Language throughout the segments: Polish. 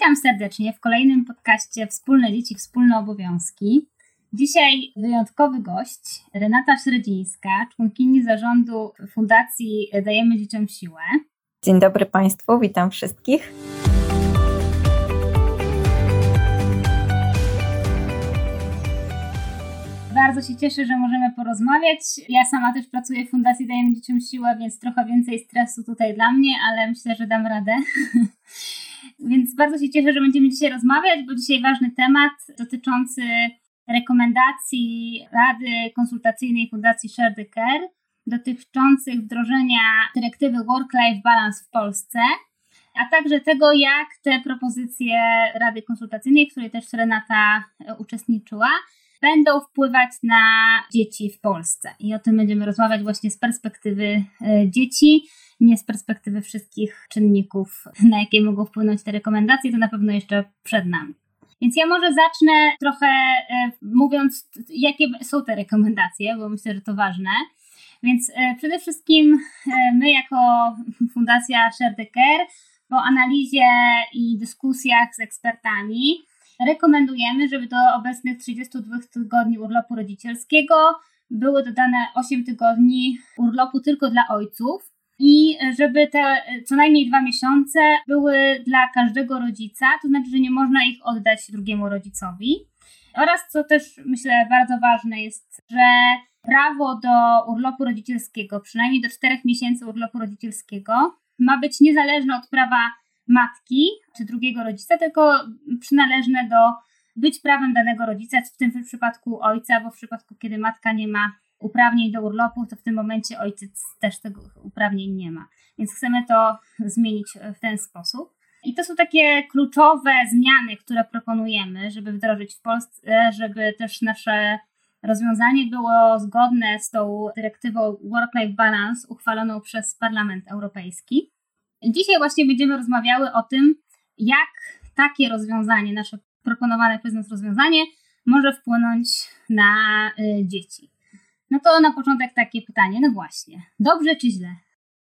Witam serdecznie w kolejnym podcaście Wspólne Dzieci, Wspólne Obowiązki. Dzisiaj wyjątkowy gość, Renata Średzińska, członkini zarządu Fundacji Dajemy Dzieciom Siłę. Dzień dobry Państwu, witam wszystkich. Bardzo się cieszę, że możemy porozmawiać. Ja sama też pracuję w Fundacji Dajemy Dzieciom Siłę, więc trochę więcej stresu tutaj dla mnie, ale myślę, że dam radę. Więc bardzo się cieszę, że będziemy dzisiaj rozmawiać, bo dzisiaj ważny temat dotyczący rekomendacji Rady Konsultacyjnej Fundacji Share the Care dotyczących wdrożenia dyrektywy Work-Life Balance w Polsce, a także tego, jak te propozycje Rady Konsultacyjnej, w której też Renata uczestniczyła, będą wpływać na dzieci w Polsce. I o tym będziemy rozmawiać właśnie z perspektywy e, dzieci, nie z perspektywy wszystkich czynników, na jakie mogą wpłynąć te rekomendacje, to na pewno jeszcze przed nami. Więc ja może zacznę trochę e, mówiąc, jakie są te rekomendacje, bo myślę, że to ważne. Więc e, przede wszystkim my jako Fundacja Share the Care po analizie i dyskusjach z ekspertami rekomendujemy, żeby do obecnych 32 tygodni urlopu rodzicielskiego były dodane 8 tygodni urlopu tylko dla ojców i żeby te co najmniej dwa miesiące były dla każdego rodzica, to znaczy, że nie można ich oddać drugiemu rodzicowi. Oraz co też myślę bardzo ważne jest, że prawo do urlopu rodzicielskiego, przynajmniej do 4 miesięcy urlopu rodzicielskiego, ma być niezależne od prawa matki czy drugiego rodzica, tylko przynależne do być prawem danego rodzica, w tym przypadku ojca, bo w przypadku, kiedy matka nie ma uprawnień do urlopu, to w tym momencie ojciec też tego uprawnień nie ma. Więc chcemy to zmienić w ten sposób. I to są takie kluczowe zmiany, które proponujemy, żeby wdrożyć w Polsce, żeby też nasze rozwiązanie było zgodne z tą dyrektywą Work-Life Balance uchwaloną przez Parlament Europejski. Dzisiaj właśnie będziemy rozmawiały o tym, jak takie rozwiązanie, nasze proponowane przez nas rozwiązanie, może wpłynąć na y, dzieci. No to na początek takie pytanie, no właśnie, dobrze czy źle?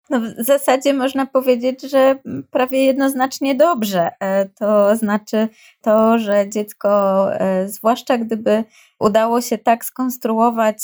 No w zasadzie można powiedzieć, że prawie jednoznacznie dobrze. E, to znaczy to, że dziecko, e, zwłaszcza gdyby udało się tak skonstruować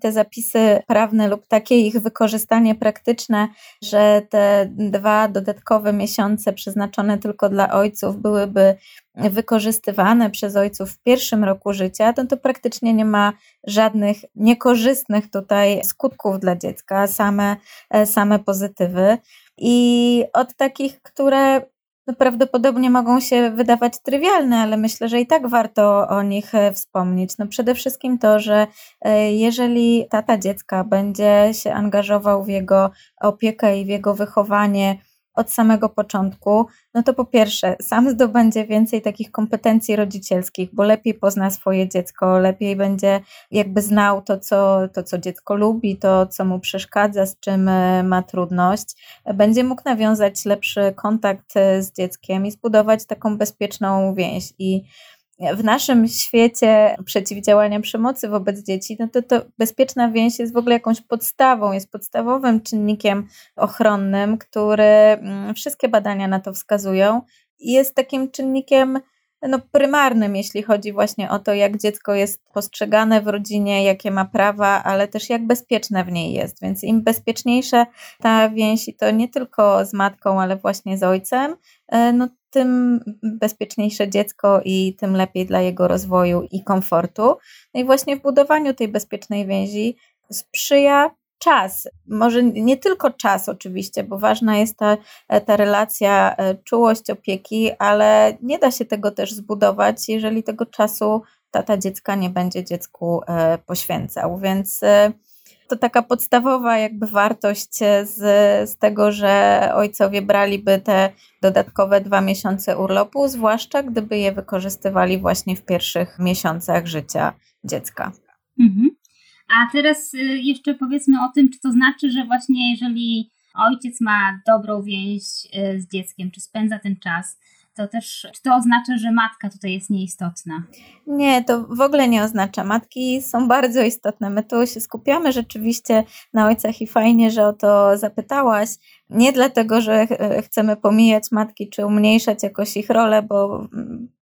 te zapisy prawne lub takie ich wykorzystanie praktyczne, że te dwa dodatkowe miesiące przeznaczone tylko dla ojców byłyby wykorzystywane przez ojców w pierwszym roku życia, to to praktycznie nie ma żadnych niekorzystnych tutaj skutków dla dziecka, same, e, same pozytywy. I od takich, które no prawdopodobnie mogą się wydawać trywialne, ale myślę, że i tak warto o nich e, wspomnieć. No przede wszystkim to, że e, jeżeli tata dziecka będzie się angażował w jego opiekę i w jego wychowanie, od samego początku, no to po pierwsze, sam zdobędzie więcej takich kompetencji rodzicielskich, bo lepiej pozna swoje dziecko, lepiej będzie jakby znał to, co, to, co dziecko lubi, to, co mu przeszkadza, z czym e, ma trudność. Będzie mógł nawiązać lepszy kontakt e, z dzieckiem i zbudować taką bezpieczną więź. I w naszym świecie przeciwdziałania przemocy wobec dzieci, no to, to bezpieczna więź jest w ogóle jakąś podstawą, jest podstawowym czynnikiem ochronnym, który mm, wszystkie badania na to wskazują i jest takim czynnikiem no, prymarnym, jeśli chodzi właśnie o to, jak dziecko jest postrzegane w rodzinie, jakie ma prawa, ale też jak bezpieczne w niej jest. Więc im bezpieczniejsza ta więź, i to nie tylko z matką, ale właśnie z ojcem, e, no, tym bezpieczniejsze dziecko i tym lepiej dla jego rozwoju i komfortu. No i właśnie w budowaniu tej bezpiecznej więzi sprzyja czas. Może nie tylko czas, oczywiście, bo ważna jest ta, ta relacja, e, czułość opieki, ale nie da się tego też zbudować, jeżeli tego czasu tata dziecka nie będzie dziecku e, poświęcał. Więc e, to taka podstawowa jakby wartość z, z tego, że ojcowie braliby te dodatkowe dwa miesiące urlopu, zwłaszcza gdyby je wykorzystywali właśnie w pierwszych miesiącach życia dziecka. Mhm. A teraz y, jeszcze powiedzmy o tym, czy to znaczy, że właśnie jeżeli ojciec ma dobrą więź y, z dzieckiem, czy spędza ten czas, to też, czy to oznacza, że matka tutaj jest nieistotna? Nie, to w ogóle nie oznacza. Matki są bardzo istotne. My tu się skupiamy rzeczywiście na ojcach i fajnie, że o to zapytałaś. Nie dlatego, że chcemy pomijać matki czy umniejszać jakoś ich rolę, bo,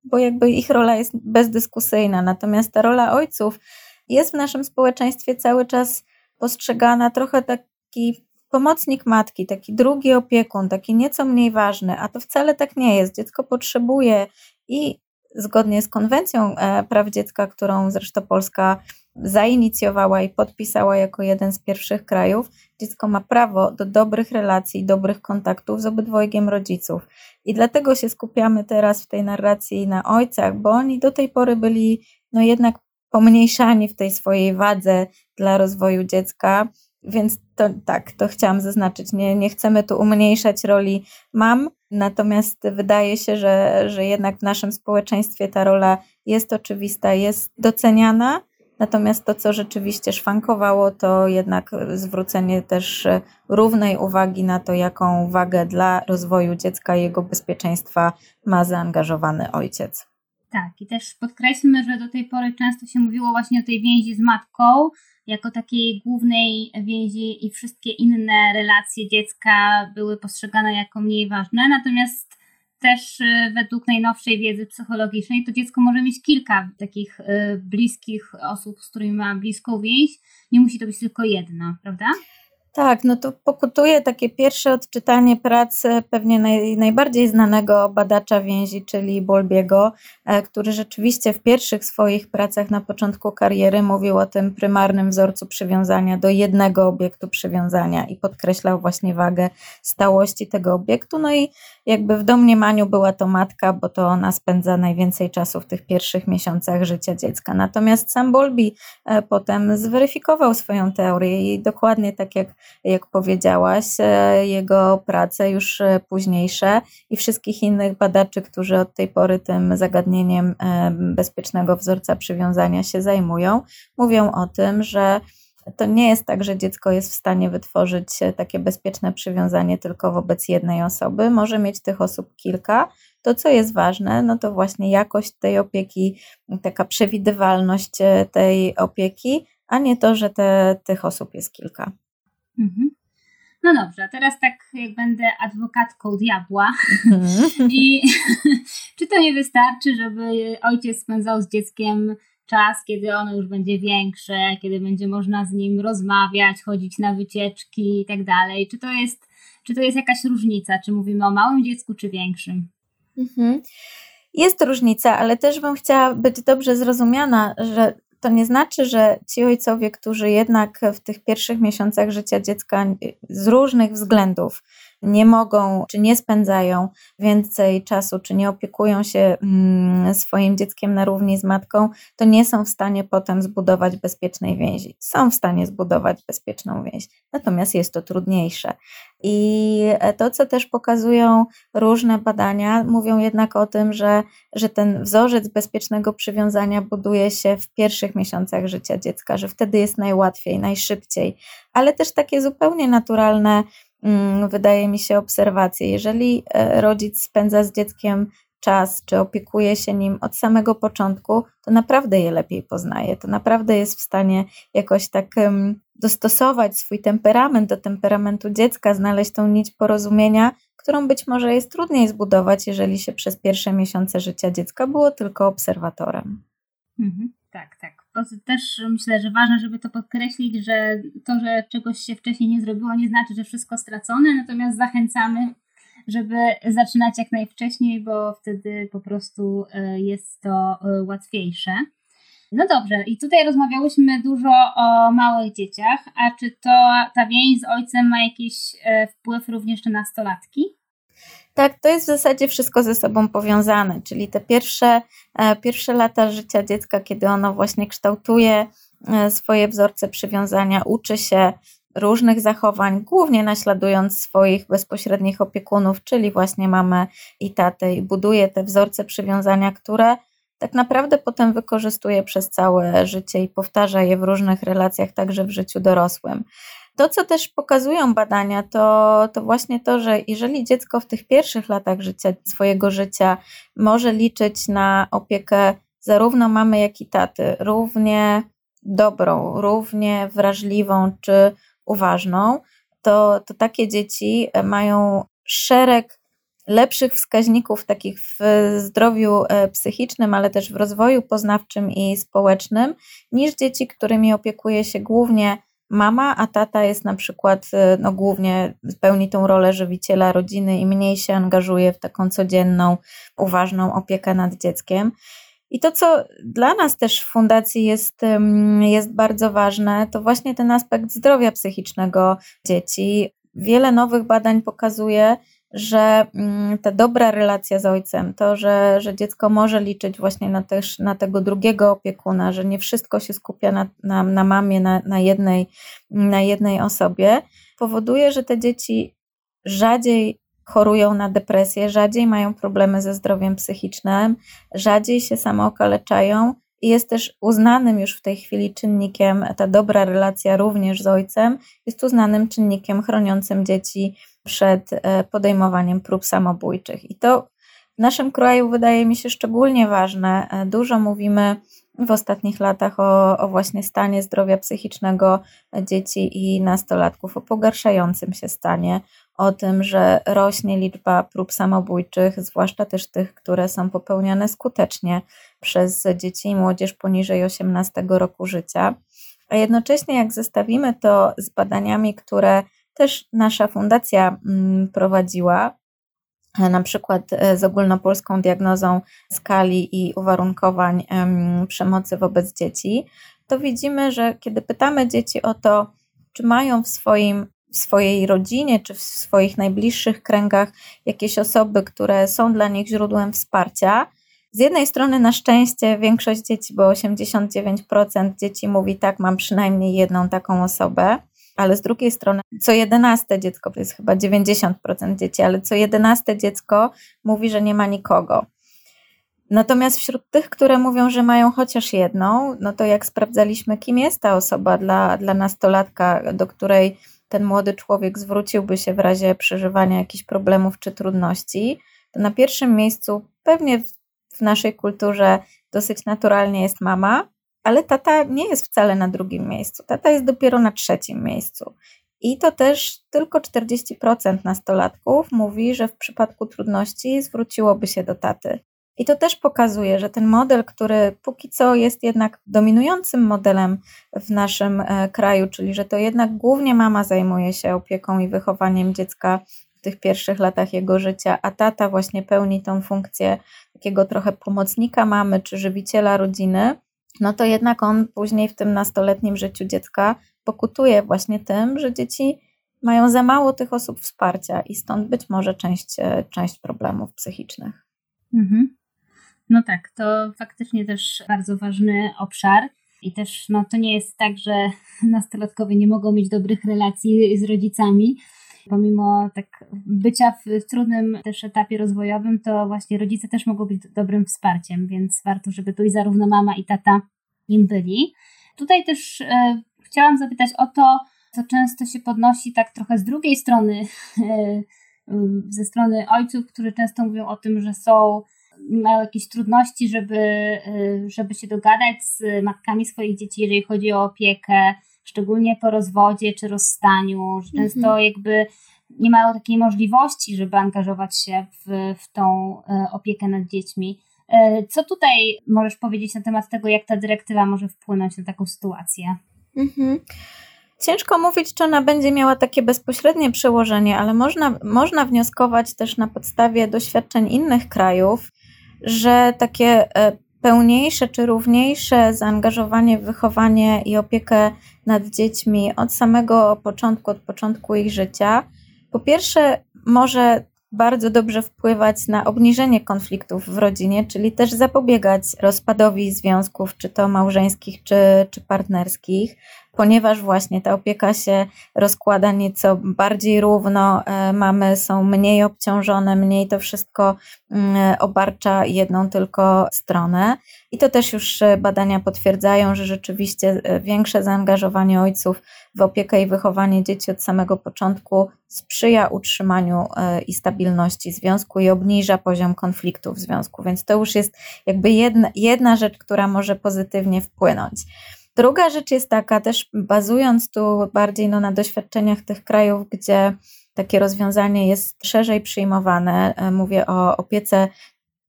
bo jakby ich rola jest bezdyskusyjna. Natomiast ta rola ojców jest w naszym społeczeństwie cały czas postrzegana trochę taki pomocnik matki, taki drugi opiekun, taki nieco mniej ważny, a to wcale tak nie jest. Dziecko potrzebuje i zgodnie z konwencją e, praw dziecka, którą zresztą Polska zainicjowała i podpisała jako jeden z pierwszych krajów, dziecko ma prawo do dobrych relacji, dobrych kontaktów z obydwojgiem rodziców. I dlatego się skupiamy teraz w tej narracji na ojcach, bo oni do tej pory byli no jednak pomniejszani w tej swojej wadze dla rozwoju dziecka. Więc to tak, to chciałam zaznaczyć. Nie, nie chcemy tu umniejszać roli mam, natomiast wydaje się, że, że jednak w naszym społeczeństwie ta rola jest oczywista, jest doceniana. Natomiast to, co rzeczywiście szwankowało, to jednak zwrócenie też równej uwagi na to, jaką wagę dla rozwoju dziecka i jego bezpieczeństwa ma zaangażowany ojciec. Tak, i też podkreślmy, że do tej pory często się mówiło właśnie o tej więzi z matką, jako takiej głównej więzi i wszystkie inne relacje dziecka były postrzegane jako mniej ważne. Natomiast też y, według najnowszej wiedzy psychologicznej to dziecko może mieć kilka takich y, bliskich osób, z którymi ma bliską więź. Nie musi to być tylko jedna, prawda? Tak, no to pokutuje takie pierwsze odczytanie pracy pewnie naj, najbardziej znanego badacza więzi, czyli Bolbiego, e, który rzeczywiście w pierwszych swoich pracach na początku kariery mówił o tym prymarnym wzorcu przywiązania do jednego obiektu przywiązania i podkreślał właśnie wagę stałości tego obiektu. No i jakby w domniemaniu była to matka, bo to ona spędza najwięcej czasu w tych pierwszych miesiącach życia dziecka. Natomiast sam Bolbi e, potem zweryfikował swoją teorię i dokładnie tak jak jak powiedziałaś, e, jego prace już e, późniejsze i wszystkich innych badaczy, którzy od tej pory tym zagadnieniem e, bezpiecznego wzorca przywiązania się zajmują, mówią o tym, że to nie jest tak, że dziecko jest w stanie wytworzyć takie bezpieczne przywiązanie tylko wobec jednej osoby. Może mieć tych osób kilka. To, co jest ważne, no to właśnie jakość tej opieki, taka przewidywalność tej opieki, a nie to, że te, tych osób jest kilka. Mhm. No dobrze, teraz tak jak będę adwokatką diabła mhm. i czy to nie wystarczy, żeby ojciec spędzał z dzieckiem czas, kiedy ono już będzie większe, kiedy będzie można z nim rozmawiać, chodzić na wycieczki i tak dalej. Czy to jest, czy to jest jakaś różnica? Czy mówimy o małym dziecku, czy większym? Mhm. Jest różnica, ale też bym chciała być dobrze zrozumiana, że to nie znaczy, że ci ojcowie, którzy jednak w tych pierwszych miesiącach życia dziecka z różnych względów nie mogą, czy nie spędzają więcej czasu, czy nie opiekują się mm, swoim dzieckiem na równi z matką, to nie są w stanie potem zbudować bezpiecznej więzi. Są w stanie zbudować bezpieczną więź, natomiast jest to trudniejsze. I to, co też pokazują różne badania, mówią jednak o tym, że, że ten wzorzec bezpiecznego przywiązania buduje się w pierwszych miesiącach życia dziecka, że wtedy jest najłatwiej, najszybciej, ale też takie zupełnie naturalne wydaje mi się, obserwacje. Jeżeli e, rodzic spędza z dzieckiem czas, czy opiekuje się nim od samego początku, to naprawdę je lepiej poznaje. To naprawdę jest w stanie jakoś tak dostosować swój temperament do temperamentu dziecka, znaleźć tą nić porozumienia, którą być może jest trudniej zbudować, jeżeli się przez pierwsze miesiące życia dziecka było tylko obserwatorem. Mhm, tak, tak też myślę, że ważne, żeby to podkreślić, że to, że czegoś się wcześniej nie zrobiło, nie znaczy, że wszystko stracone, natomiast zachęcamy, żeby zaczynać jak najwcześniej, bo wtedy po prostu e, jest to e, łatwiejsze. No dobrze, i tutaj rozmawiałyśmy dużo o małych dzieciach, a czy to ta więź z ojcem ma jakiś e, wpływ również na nastolatki? Tak, to jest w zasadzie wszystko ze sobą powiązane, czyli te pierwsze, e, pierwsze lata życia dziecka, kiedy ono właśnie kształtuje e, swoje wzorce przywiązania, uczy się różnych zachowań, głównie naśladując swoich bezpośrednich opiekunów, czyli właśnie mamę i tatę, i buduje te wzorce przywiązania, które tak naprawdę potem wykorzystuje przez całe życie i powtarza je w różnych relacjach, także w życiu dorosłym. To, co też pokazują badania, to, to właśnie to, że jeżeli dziecko w tych pierwszych latach życia, swojego życia może liczyć na opiekę zarówno mamy, jak i taty, równie dobrą, równie wrażliwą czy uważną, to, to takie dzieci mają szereg lepszych wskaźników takich w zdrowiu e, psychicznym, ale też w rozwoju poznawczym i społecznym, niż dzieci, którymi opiekuje się głównie mama, a tata jest na przykład e, no, głównie pełni tą rolę żywiciela rodziny i mniej się angażuje w taką codzienną, uważną opiekę nad dzieckiem. I to, co dla nas też w fundacji jest, jest bardzo ważne, to właśnie ten aspekt zdrowia psychicznego dzieci. Wiele nowych badań pokazuje, że mm, ta dobra relacja z ojcem, to, że, że dziecko może liczyć właśnie na, też, na tego drugiego opiekuna, że nie wszystko się skupia na, na, na mamie, na, na, jednej, na jednej osobie, powoduje, że te dzieci rzadziej chorują na depresję, rzadziej mają problemy ze zdrowiem psychicznym, rzadziej się samookaleczają i jest też uznanym już w tej chwili czynnikiem, ta dobra relacja również z ojcem, jest uznanym czynnikiem chroniącym dzieci przed e, podejmowaniem prób samobójczych. I to w naszym kraju wydaje mi się szczególnie ważne. E, dużo mówimy w ostatnich latach o, o, właśnie stanie zdrowia psychicznego dzieci i nastolatków, o pogarszającym się stanie, o tym, że rośnie liczba prób samobójczych, zwłaszcza też tych, które są popełniane skutecznie przez dzieci i młodzież poniżej 18 roku życia. A jednocześnie, jak zestawimy to z badaniami, które też nasza fundacja mm, prowadziła, na przykład e, z ogólnopolską diagnozą skali i uwarunkowań przemocy wobec dzieci, to widzimy, że kiedy pytamy dzieci o to, czy mają w swoim w swojej rodzinie czy w swoich najbliższych kręgach jakieś osoby, które są dla nich źródłem wsparcia. Z jednej strony, na szczęście, większość dzieci, bo 89% dzieci mówi tak, mam przynajmniej jedną taką osobę, ale z drugiej strony, co jedenaste dziecko, to jest chyba 90% dzieci, ale co jedenaste dziecko mówi, że nie ma nikogo. Natomiast wśród tych, które mówią, że mają chociaż jedną, no to jak sprawdzaliśmy, kim jest ta osoba dla, dla nastolatka, do której ten młody człowiek zwróciłby się w razie przeżywania jakichś problemów czy trudności, to na pierwszym miejscu pewnie w naszej kulturze dosyć naturalnie jest mama, ale tata nie jest wcale na drugim miejscu. Tata jest dopiero na trzecim miejscu. I to też tylko 40% nastolatków mówi, że w przypadku trudności zwróciłoby się do taty. I to też pokazuje, że ten model, który póki co jest jednak dominującym modelem w naszym e, kraju, czyli że to jednak głównie mama zajmuje się opieką i wychowaniem dziecka w tych pierwszych latach jego życia, a tata właśnie pełni tą funkcję takiego trochę pomocnika mamy czy żywiciela rodziny, no to jednak on później w tym nastoletnim życiu dziecka pokutuje właśnie tym, że dzieci mają za mało tych osób wsparcia i stąd być może część, e, część problemów psychicznych. Mhm. No tak, to faktycznie też bardzo ważny obszar. I też no, to nie jest tak, że nastolatkowie nie mogą mieć dobrych relacji z rodzicami. Pomimo tak bycia w, trudnym też etapie rozwojowym, to właśnie rodzice też mogą być dobrym wsparciem, więc warto, żeby tu i zarówno mama i tata im byli. Tutaj też e, chciałam zapytać o to, co często się podnosi tak trochę z drugiej strony, e, ze strony ojców, którzy często mówią o tym, że są mają jakieś trudności, żeby, y, żeby się dogadać z matkami swoich dzieci, jeżeli chodzi o opiekę, szczególnie po rozwodzie czy rozstaniu, że często mhm. jakby nie mają takiej możliwości, żeby angażować się w, w tą y, opiekę nad dziećmi. Y, co tutaj możesz powiedzieć na temat tego, jak ta dyrektywa może wpłynąć na taką sytuację? Mhm. Ciężko mówić, czy ona będzie miała takie bezpośrednie przełożenie, ale można, można wnioskować też na podstawie doświadczeń innych krajów, że takie e, pełniejsze czy równiejsze zaangażowanie w wychowanie i opiekę nad dziećmi od samego początku, od początku ich życia, po pierwsze może bardzo dobrze wpływać na obniżenie konfliktów w rodzinie, czyli też zapobiegać rozpadowi związków, czy to małżeńskich, czy, czy partnerskich. Ponieważ właśnie ta opieka się rozkłada nieco bardziej równo, e, mamy są mniej obciążone, mniej to wszystko mm, obarcza jedną tylko stronę. I to też już e, badania potwierdzają, że rzeczywiście e, większe zaangażowanie ojców w opiekę i wychowanie dzieci od samego początku sprzyja utrzymaniu i stabilności związku i obniża poziom konfliktu w związku. Więc to już jest jakby jedna, jedna rzecz, która może pozytywnie wpłynąć. Druga rzecz jest taka, też bazując tu bardziej no, na doświadczeniach tych krajów, gdzie takie rozwiązanie jest szerzej przyjmowane. E, mówię o opiece,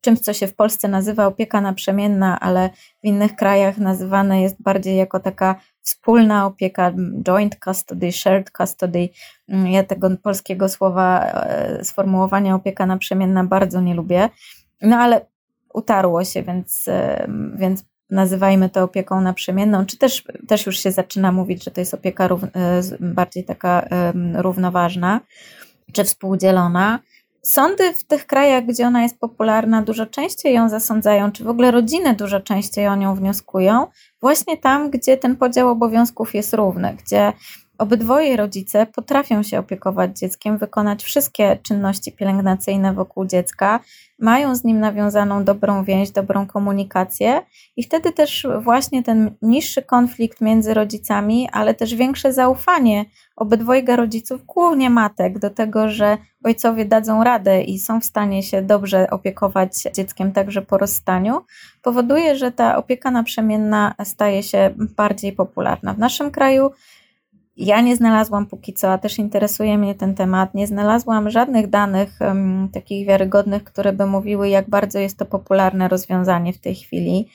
czymś, co się w Polsce nazywa opieka naprzemienna, ale w innych krajach nazywane jest bardziej jako taka wspólna opieka, joint custody, shared custody. Mm, ja tego polskiego słowa, e, sformułowania opieka naprzemienna bardzo nie lubię, no ale utarło się, więc, e, więc nazywajmy to opieką naprzemienną, czy też, też już się zaczyna mówić, że to jest opieka rów, e, bardziej taka równoważna, czy współdzielona. Sądy w tych krajach, gdzie ona jest popularna, dużo częściej ją zasądzają, czy w ogóle rodziny dużo częściej o nią wnioskują, właśnie tam, gdzie ten podział obowiązków jest równy, gdzie Obydwoje rodzice potrafią się opiekować dzieckiem, wykonać wszystkie czynności pielęgnacyjne wokół dziecka, mają z nim nawiązaną dobrą więź, dobrą komunikację i wtedy też właśnie ten niższy konflikt między rodzicami, ale też większe zaufanie obydwojga rodziców, głównie matek, do tego, że ojcowie dadzą radę i są w stanie się dobrze opiekować dzieckiem także po rozstaniu, powoduje, że ta opieka naprzemienna staje się bardziej popularna. W naszym kraju ja nie znalazłam póki co, a też interesuje mnie ten temat, nie znalazłam żadnych danych um, takich wiarygodnych, które by mówiły, jak bardzo jest to popularne rozwiązanie w tej chwili.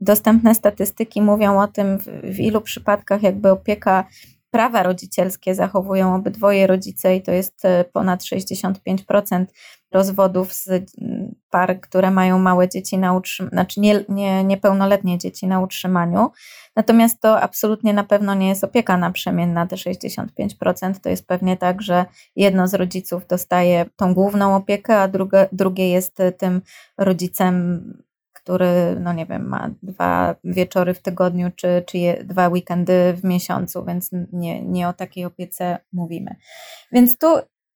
Dostępne statystyki mówią o tym, w, w ilu przypadkach jakby opieka prawa rodzicielskie zachowują obydwoje rodzice i to jest e, ponad 65% rozwodów z par, które mają małe dzieci na utrzymaniu, znaczy nie, nie, niepełnoletnie dzieci na utrzymaniu. Natomiast to absolutnie na pewno nie jest opieka naprzemienna, te 65%. To jest pewnie tak, że jedno z rodziców dostaje tą główną opiekę, a drugie, drugie jest tym rodzicem który, no nie wiem, ma dwa wieczory w tygodniu, czy, czy je, dwa weekendy w miesiącu, więc nie, nie o takiej opiece mówimy. Więc tu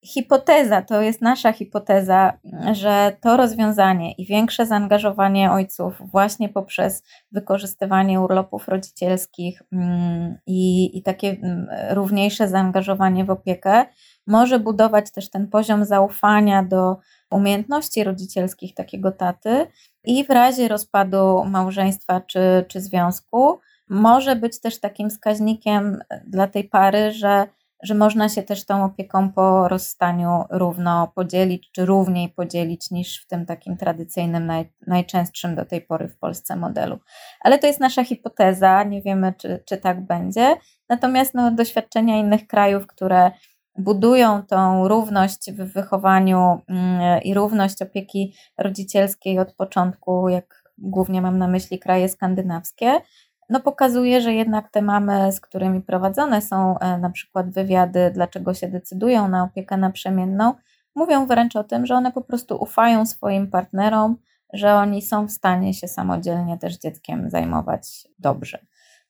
hipoteza, to jest nasza hipoteza, że to rozwiązanie i większe zaangażowanie ojców właśnie poprzez wykorzystywanie urlopów rodzicielskich mm, i, i takie mm, równiejsze zaangażowanie w opiekę może budować też ten poziom zaufania do umiejętności rodzicielskich takiego taty i w razie rozpadu małżeństwa czy, czy związku może być też takim wskaźnikiem dla tej pary, że, że można się też tą opieką po rozstaniu równo podzielić, czy równiej podzielić niż w tym takim tradycyjnym, naj, najczęstszym do tej pory w Polsce modelu. Ale to jest nasza hipoteza, nie wiemy, czy, czy tak będzie. Natomiast no, doświadczenia innych krajów, które budują tą równość w wychowaniu mm, i równość opieki rodzicielskiej od początku, jak głównie mam na myśli kraje skandynawskie, no pokazuje, że jednak te mamy, z którymi prowadzone są e, na przykład wywiady, dlaczego się decydują na opiekę naprzemienną, mówią wręcz o tym, że one po prostu ufają swoim partnerom, że oni są w stanie się samodzielnie też dzieckiem zajmować dobrze.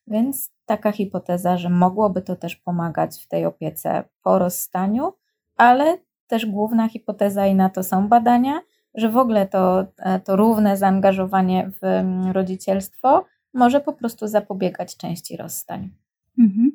Więc taka hipoteza, że mogłoby to też pomagać w tej opiece po rozstaniu, ale też główna hipoteza i na to są badania, że w ogóle to, e, to równe zaangażowanie w mm, rodzicielstwo może po prostu zapobiegać części rozstań. Mhm.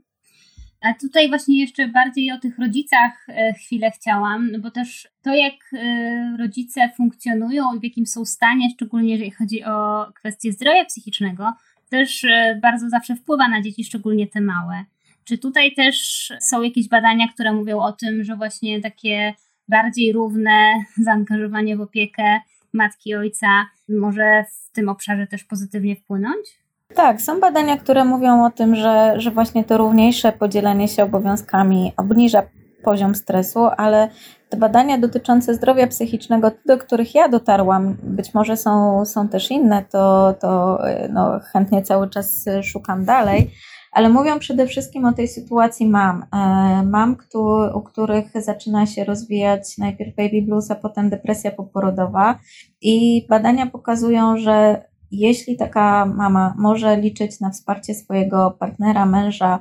A tutaj właśnie jeszcze bardziej o tych rodzicach e, chwilę chciałam, no bo też to, jak e, rodzice funkcjonują i w jakim są stanie, szczególnie jeżeli chodzi o kwestie zdrowia psychicznego, też e, bardzo zawsze wpływa na dzieci, szczególnie te małe. Czy tutaj też są jakieś badania, które mówią o tym, że właśnie takie bardziej równe zaangażowanie w opiekę matki i ojca może w tym obszarze też pozytywnie wpłynąć? Tak, są badania, które mówią o tym, że, że właśnie to równiejsze podzielenie się obowiązkami obniża poziom stresu, ale te badania dotyczące zdrowia psychicznego, do których ja dotarłam, być może są, są też inne, to, to no, chętnie cały czas szukam dalej, ale mówią przede wszystkim o tej sytuacji mam. E, mam, u których zaczyna się rozwijać najpierw baby blues, a potem depresja poporodowa i badania pokazują, że jeśli taka mama może liczyć na wsparcie swojego partnera, męża,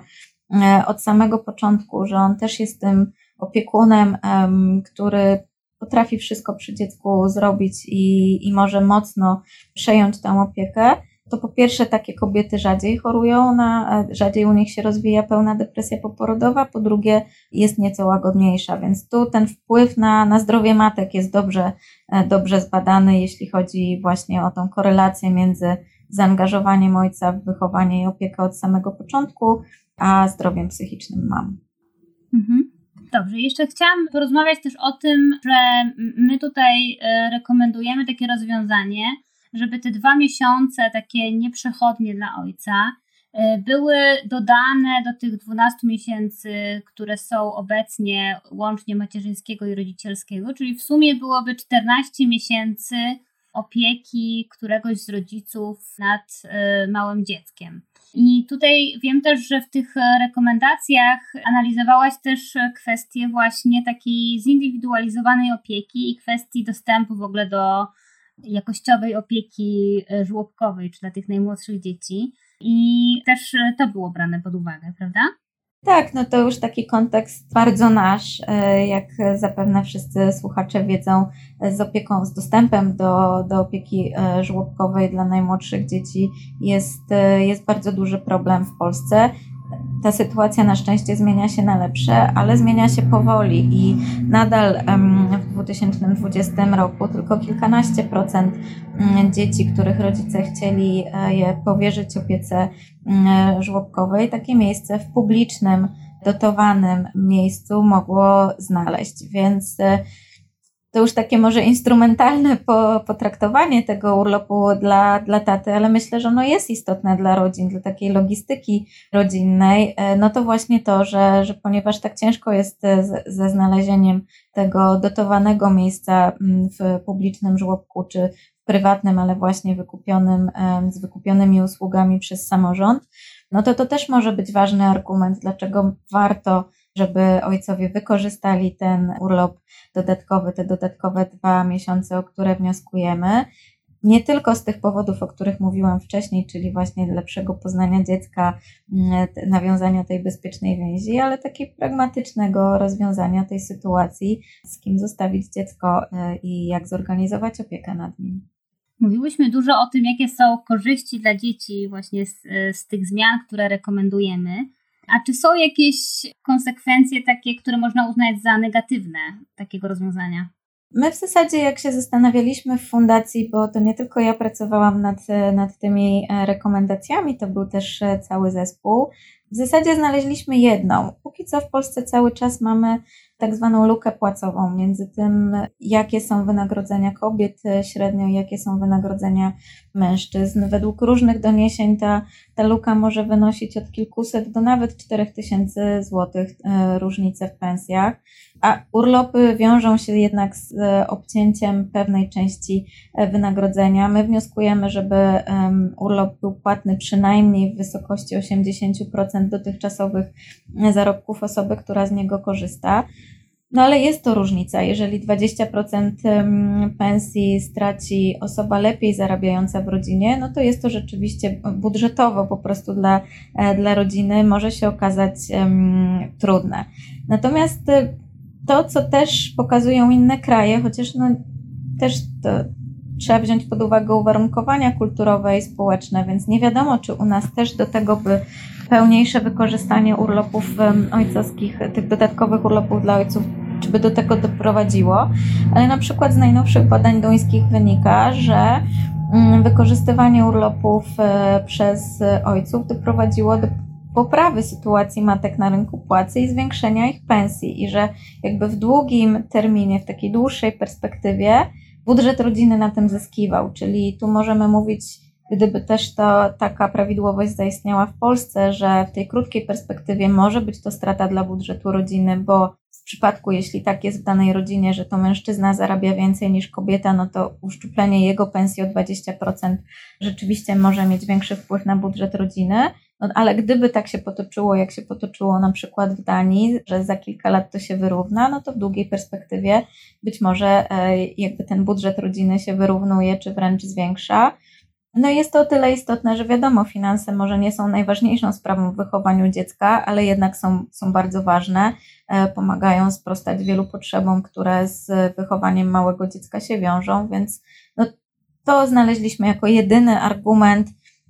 od samego początku, że on też jest tym opiekunem, który potrafi wszystko przy dziecku zrobić i, i może mocno przejąć tę opiekę, to po pierwsze takie kobiety rzadziej chorują, na, rzadziej u nich się rozwija pełna depresja poporodowa, po drugie jest nieco łagodniejsza, więc tu ten wpływ na, na zdrowie matek jest dobrze, e, dobrze zbadany, jeśli chodzi właśnie o tą korelację między zaangażowaniem ojca w wychowanie i opiekę od samego początku, a zdrowiem psychicznym mam. Mhm. Dobrze, jeszcze chciałam porozmawiać też o tym, że my tutaj e, rekomendujemy takie rozwiązanie, żeby te dwa miesiące takie nieprzechodnie dla ojca e, były dodane do tych 12 miesięcy, które są obecnie łącznie macierzyńskiego i rodzicielskiego, czyli w sumie byłoby 14 miesięcy opieki któregoś z rodziców nad e, małym dzieckiem. I tutaj wiem też, że w tych rekomendacjach analizowałaś też kwestie właśnie takiej zindywidualizowanej opieki i kwestii dostępu w ogóle do jakościowej opieki e, żłobkowej, czy dla tych najmłodszych dzieci. I też e, to było brane pod uwagę, prawda? Tak, no to już taki kontekst bardzo nasz, e, jak zapewne wszyscy słuchacze wiedzą, z opieką, z dostępem do, do opieki żłobkowej dla najmłodszych dzieci jest, jest bardzo duży problem w Polsce ta sytuacja na szczęście zmienia się na lepsze, ale zmienia się powoli i nadal w 2020 roku tylko kilkanaście procent mm, dzieci, których rodzice chcieli e, je powierzyć opiece mm, żłobkowej, takie miejsce w publicznym, dotowanym miejscu mogło znaleźć. Więc e, to już takie może instrumentalne potraktowanie tego urlopu dla, dla taty, ale myślę, że ono jest istotne dla rodzin, dla takiej logistyki rodzinnej, e, no to właśnie to, że, że ponieważ tak ciężko jest e, ze znalezieniem tego dotowanego miejsca mm, w publicznym żłobku czy w prywatnym, ale właśnie wykupionym, z wykupionymi usługami przez samorząd, no to to też może być ważny argument, dlaczego warto żeby ojcowie wykorzystali ten urlop dodatkowy, te dodatkowe dwa miesiące, o które wnioskujemy. Nie tylko z tych powodów, o których mówiłam wcześniej, czyli właśnie lepszego poznania dziecka, mm, nawiązania tej bezpiecznej więzi, ale takiego pragmatycznego rozwiązania tej sytuacji, z kim zostawić dziecko e, i jak zorganizować opiekę nad nim. Mówiłyśmy dużo o tym, jakie są korzyści dla dzieci właśnie z, z tych zmian, które rekomendujemy. A czy są jakieś konsekwencje takie, które można uznać za negatywne takiego rozwiązania? My w zasadzie, jak się zastanawialiśmy w fundacji, bo to nie tylko ja pracowałam nad, nad tymi e, rekomendacjami, to był też e, cały zespół. W zasadzie znaleźliśmy jedną. Póki co w Polsce cały czas mamy tak zwaną lukę płacową między tym, jakie są wynagrodzenia kobiet średnio jakie są wynagrodzenia mężczyzn. Według różnych doniesień ta, ta luka może wynosić od kilkuset do nawet czterech tysięcy złotych e, różnice w pensjach, a urlopy wiążą się jednak z e, obcięciem pewnej części e, wynagrodzenia. My wnioskujemy, żeby urlop był płatny przynajmniej w wysokości 80% dotychczasowych zarobków osoby, która z niego korzysta. No ale jest to różnica. Jeżeli 20% pensji straci osoba lepiej zarabiająca w rodzinie, no to jest to rzeczywiście budżetowo po prostu dla, e, dla rodziny może się okazać um, trudne. Natomiast e, to, co też pokazują inne kraje, chociaż no, też to trzeba wziąć pod uwagę uwarunkowania kulturowe i społeczne, więc nie wiadomo, czy u nas też do tego by pełniejsze wykorzystanie urlopów ojcowskich, tych dodatkowych urlopów dla ojców, czy by do tego doprowadziło. Ale na przykład z najnowszych badań duńskich wynika, że mm, wykorzystywanie urlopów e, przez ojców doprowadziło do poprawy sytuacji matek na rynku płacy i zwiększenia ich pensji, i że jakby w długim terminie, w takiej dłuższej perspektywie, budżet rodziny na tym zyskiwał. Czyli tu możemy mówić gdyby też to taka prawidłowość zaistniała w Polsce, że w tej krótkiej perspektywie może być to strata dla budżetu rodziny, bo w przypadku, jeśli tak jest w danej rodzinie, że to mężczyzna zarabia więcej niż kobieta, no to uszczuplenie jego pensji o 20% rzeczywiście może mieć większy wpływ na budżet rodziny. No, ale gdyby tak się potoczyło, jak się potoczyło na przykład w Danii, że za kilka lat to się wyrówna, no to w długiej perspektywie być może e, jakby ten budżet rodziny się wyrównuje, czy wręcz zwiększa. No jest to o tyle istotne, że wiadomo, finanse może nie są najważniejszą sprawą w wychowaniu dziecka, ale jednak są, są bardzo ważne. E, pomagają sprostać wielu potrzebom, które z wychowaniem małego dziecka się wiążą, więc no, to znaleźliśmy jako jedyny argument,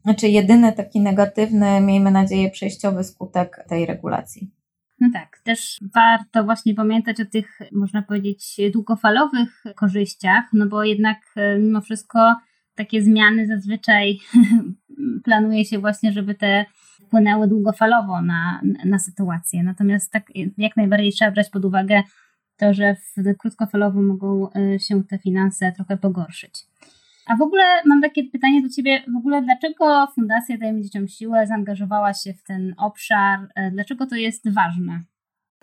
znaczy jedyny taki negatywny, miejmy nadzieję, przejściowy skutek tej regulacji. No tak, też warto właśnie pamiętać o tych, można powiedzieć, długofalowych korzyściach, no bo jednak e, mimo wszystko takie zmiany zazwyczaj planuje się właśnie, żeby te wpłynęły długofalowo na, na sytuację. Natomiast tak jak najbardziej trzeba brać pod uwagę to, że w krótkofalowo mogą e, się te finanse trochę pogorszyć. A w ogóle mam takie pytanie do Ciebie, w ogóle dlaczego Fundacja Dajmy Dzieciom Siłę zaangażowała się w ten obszar? E, dlaczego to jest ważne?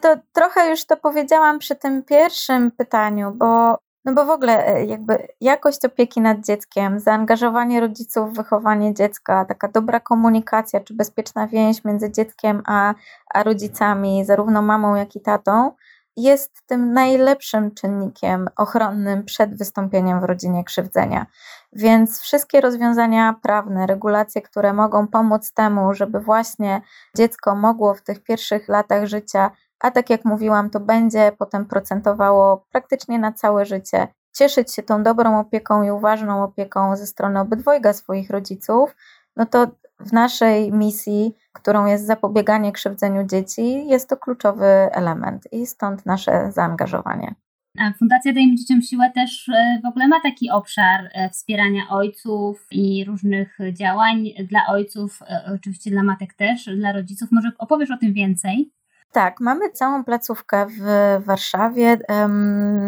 To trochę już to powiedziałam przy tym pierwszym pytaniu, bo no bo w ogóle e, jakby jakość opieki nad dzieckiem, zaangażowanie rodziców w wychowanie dziecka, taka dobra komunikacja czy bezpieczna więź między dzieckiem a, a rodzicami, zarówno mamą, jak i tatą, jest tym najlepszym czynnikiem ochronnym przed wystąpieniem w rodzinie krzywdzenia. Więc wszystkie rozwiązania prawne, regulacje, które mogą pomóc temu, żeby właśnie dziecko mogło w tych pierwszych latach życia a tak jak mówiłam, to będzie potem procentowało praktycznie na całe życie. Cieszyć się tą dobrą opieką i uważną opieką ze strony obydwojga swoich rodziców, no to w naszej misji, którą jest zapobieganie krzywdzeniu dzieci, jest to kluczowy element i stąd nasze zaangażowanie. A Fundacja Dajmy Dzieciom Siłę też e, w ogóle ma taki obszar e, wspierania ojców i różnych działań dla ojców, e, oczywiście dla matek też, dla rodziców. Może opowiesz o tym więcej? Tak, mamy całą placówkę w Warszawie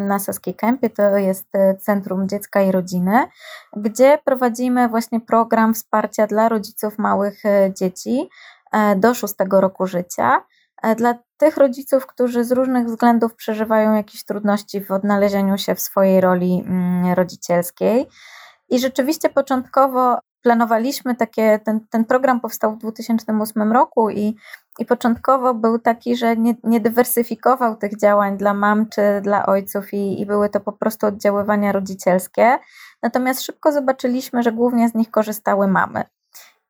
na Saskiej Kępie, to jest e, Centrum Dziecka i Rodziny, gdzie prowadzimy właśnie program wsparcia dla rodziców małych e, dzieci e, do szóstego roku życia. Dla tych rodziców, którzy z różnych względów przeżywają jakieś trudności w odnalezieniu się w swojej roli mm, rodzicielskiej. I rzeczywiście początkowo planowaliśmy takie, ten, ten program powstał w 2008 roku i, i początkowo był taki, że nie, nie dywersyfikował tych działań dla mam czy dla ojców i, i były to po prostu oddziaływania rodzicielskie. Natomiast szybko zobaczyliśmy, że głównie z nich korzystały mamy.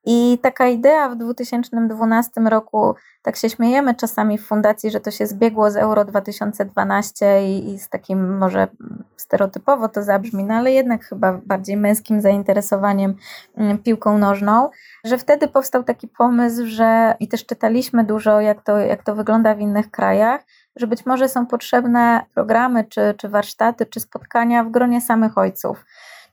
I taka idea w 2012 roku, tak się śmiejemy czasami w fundacji, że to się zbiegło z Euro 2012 i, i z takim może stereotypowo to zabrzmi, no ale jednak chyba bardziej męskim zainteresowaniem mm, piłką nożną, że wtedy powstał taki pomysł, że i też czytaliśmy dużo, jak to, jak to wygląda w innych krajach, że być może są potrzebne programy, czy, czy warsztaty, czy spotkania w gronie samych ojców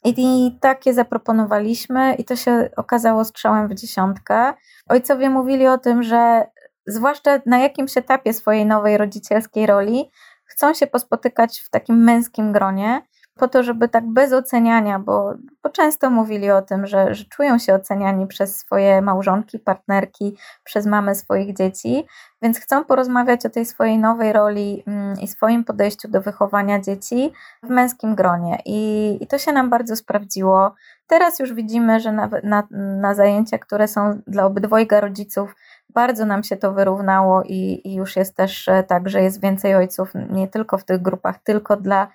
i takie zaproponowaliśmy, i to się okazało strzałem w dziesiątkę. Ojcowie mówili o tym, że zwłaszcza na jakimś etapie swojej nowej rodzicielskiej roli chcą się pospotykać w takim męskim gronie, po to, żeby tak bez oceniania, bo, bo często mówili o tym, że, że czują się oceniani przez swoje małżonki, partnerki, przez mamy swoich dzieci, więc chcą porozmawiać o tej swojej nowej roli mm, i swoim podejściu do wychowania dzieci w męskim gronie. I, i to się nam bardzo sprawdziło. Teraz już widzimy, że na, na, na zajęcia, które są dla obydwojga rodziców, bardzo nam się to wyrównało i, i już jest też e, tak, że jest więcej ojców nie tylko w tych grupach, tylko dla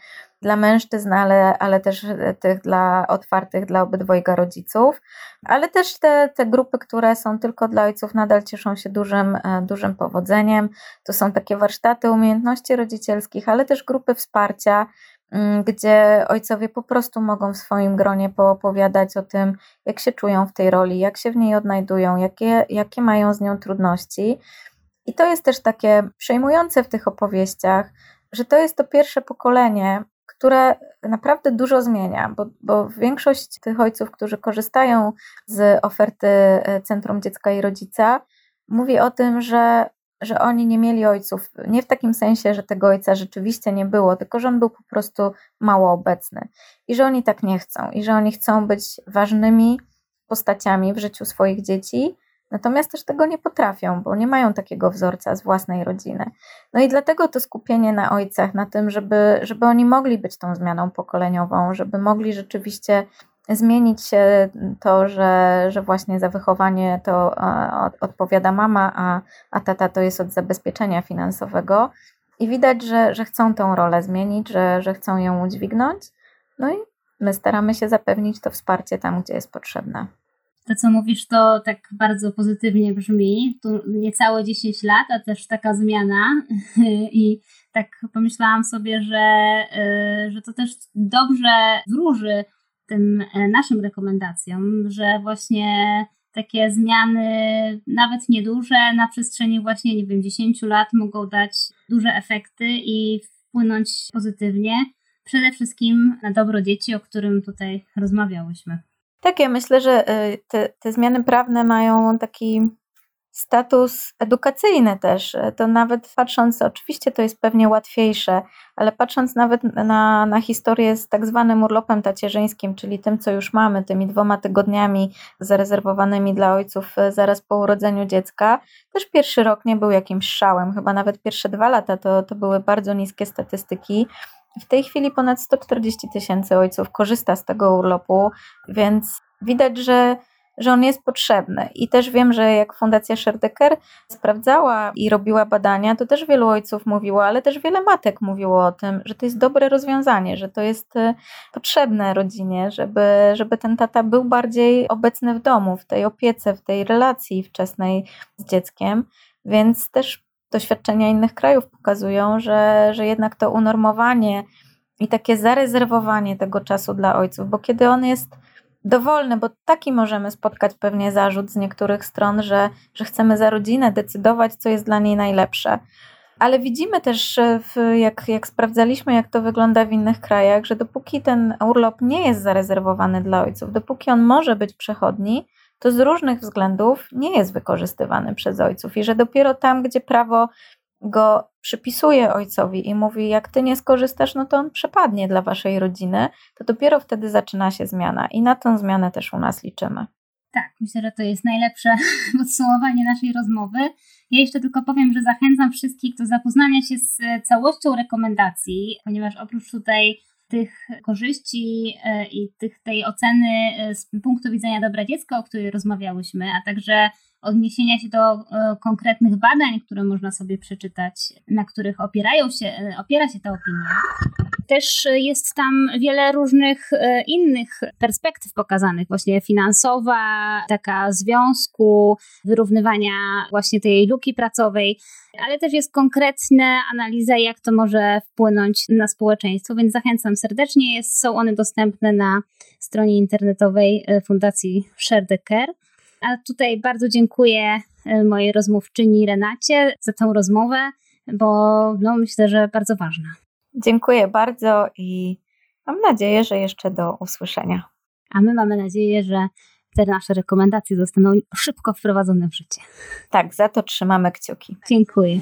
dla mężczyzn, ale, ale też tych dla otwartych dla obydwojga rodziców, ale też te, te grupy, które są tylko dla ojców, nadal cieszą się dużym, e, dużym powodzeniem. To są takie warsztaty umiejętności rodzicielskich, ale też grupy wsparcia, mm, gdzie ojcowie po prostu mogą w swoim gronie poopowiadać o tym, jak się czują w tej roli, jak się w niej odnajdują, jakie, jakie mają z nią trudności. I to jest też takie przejmujące w tych opowieściach, że to jest to pierwsze pokolenie, które naprawdę dużo zmienia, bo, bo większość tych ojców, którzy korzystają z oferty e, Centrum Dziecka i Rodzica, mówi o tym, że, że oni nie mieli ojców. Nie w takim sensie, że tego ojca rzeczywiście nie było, tylko że on był po prostu mało obecny. I że oni tak nie chcą, i że oni chcą być ważnymi postaciami w życiu swoich dzieci Natomiast też tego nie potrafią, bo nie mają takiego wzorca z własnej rodziny. No i dlatego to skupienie na ojcach, na tym, żeby, żeby oni mogli być tą zmianą pokoleniową, żeby mogli rzeczywiście zmienić się to, że, że właśnie za wychowanie to odpowiada mama, a, a tata to jest od zabezpieczenia finansowego. I widać, że, że chcą tą rolę zmienić, że, że chcą ją udźwignąć. No i my staramy się zapewnić to wsparcie tam, gdzie jest potrzebne. To, co mówisz, to tak bardzo pozytywnie brzmi. Tu niecałe 10 lat, a też taka zmiana. I tak pomyślałam sobie, że, y, że to też dobrze wróży tym e, naszym rekomendacjom, że właśnie takie zmiany, nawet nieduże, na przestrzeni właśnie, nie wiem, 10 lat mogą dać duże efekty i wpłynąć pozytywnie, przede wszystkim na dobro dzieci, o którym tutaj rozmawiałyśmy. Tak, ja myślę, że y, te, te zmiany prawne mają taki status edukacyjny też. To nawet patrząc, oczywiście to jest pewnie łatwiejsze, ale patrząc nawet na, na historię z tak zwanym urlopem tacierzyńskim, czyli tym, co już mamy, tymi dwoma tygodniami zarezerwowanymi dla ojców e, zaraz po urodzeniu dziecka, też pierwszy rok nie był jakimś szałem, chyba nawet pierwsze dwa lata to, to były bardzo niskie statystyki. W tej chwili ponad 140 tysięcy ojców korzysta z tego urlopu, więc widać, że że on jest potrzebny. I też wiem, że jak Fundacja Sherdecker sprawdzała i robiła badania, to też wielu ojców mówiło, ale też wiele matek mówiło o tym, że to jest dobre rozwiązanie, że to jest e, potrzebne rodzinie, żeby, żeby ten tata był bardziej obecny w domu, w tej opiece, w tej relacji wczesnej z dzieckiem. Więc też doświadczenia innych krajów pokazują, że, że jednak to unormowanie i takie zarezerwowanie tego czasu dla ojców, bo kiedy on jest dowolny, bo taki możemy spotkać pewnie zarzut z niektórych stron, że, że chcemy za rodzinę decydować, co jest dla niej najlepsze. Ale widzimy też, w, jak, jak sprawdzaliśmy, jak to wygląda w innych krajach, że dopóki ten urlop nie jest zarezerwowany dla ojców, dopóki on może być przechodni, to z różnych względów nie jest wykorzystywany przez ojców i że dopiero tam, gdzie prawo go przypisuje ojcowi i mówi, jak ty nie skorzystasz, no to on przepadnie dla waszej rodziny, to dopiero wtedy zaczyna się zmiana i na tę zmianę też u nas liczymy. Tak, myślę, że to jest najlepsze podsumowanie naszej rozmowy. Ja jeszcze tylko powiem, że zachęcam wszystkich do zapoznania się z całością rekomendacji, ponieważ oprócz tutaj tych korzyści e, i tych, tej oceny e, z punktu widzenia dobra dziecka, o której rozmawiałyśmy, a także odniesienia się do e, konkretnych badań, które można sobie przeczytać, na których opierają się, e, opiera się ta opinia. Też jest tam wiele różnych e, innych perspektyw pokazanych, właśnie finansowa, taka związku, wyrównywania właśnie tej luki pracowej, ale też jest konkretna analiza, jak to może wpłynąć na społeczeństwo, więc zachęcam serdecznie. Jest, są one dostępne na stronie internetowej Fundacji Share the Care. A tutaj bardzo dziękuję e, mojej rozmówczyni Renacie za tę rozmowę, bo no, myślę, że bardzo ważna. Dziękuję bardzo i mam nadzieję, że jeszcze do usłyszenia. A my mamy nadzieję, że te nasze rekomendacje zostaną szybko wprowadzone w życie. Tak, za to trzymamy kciuki. Dziękuję.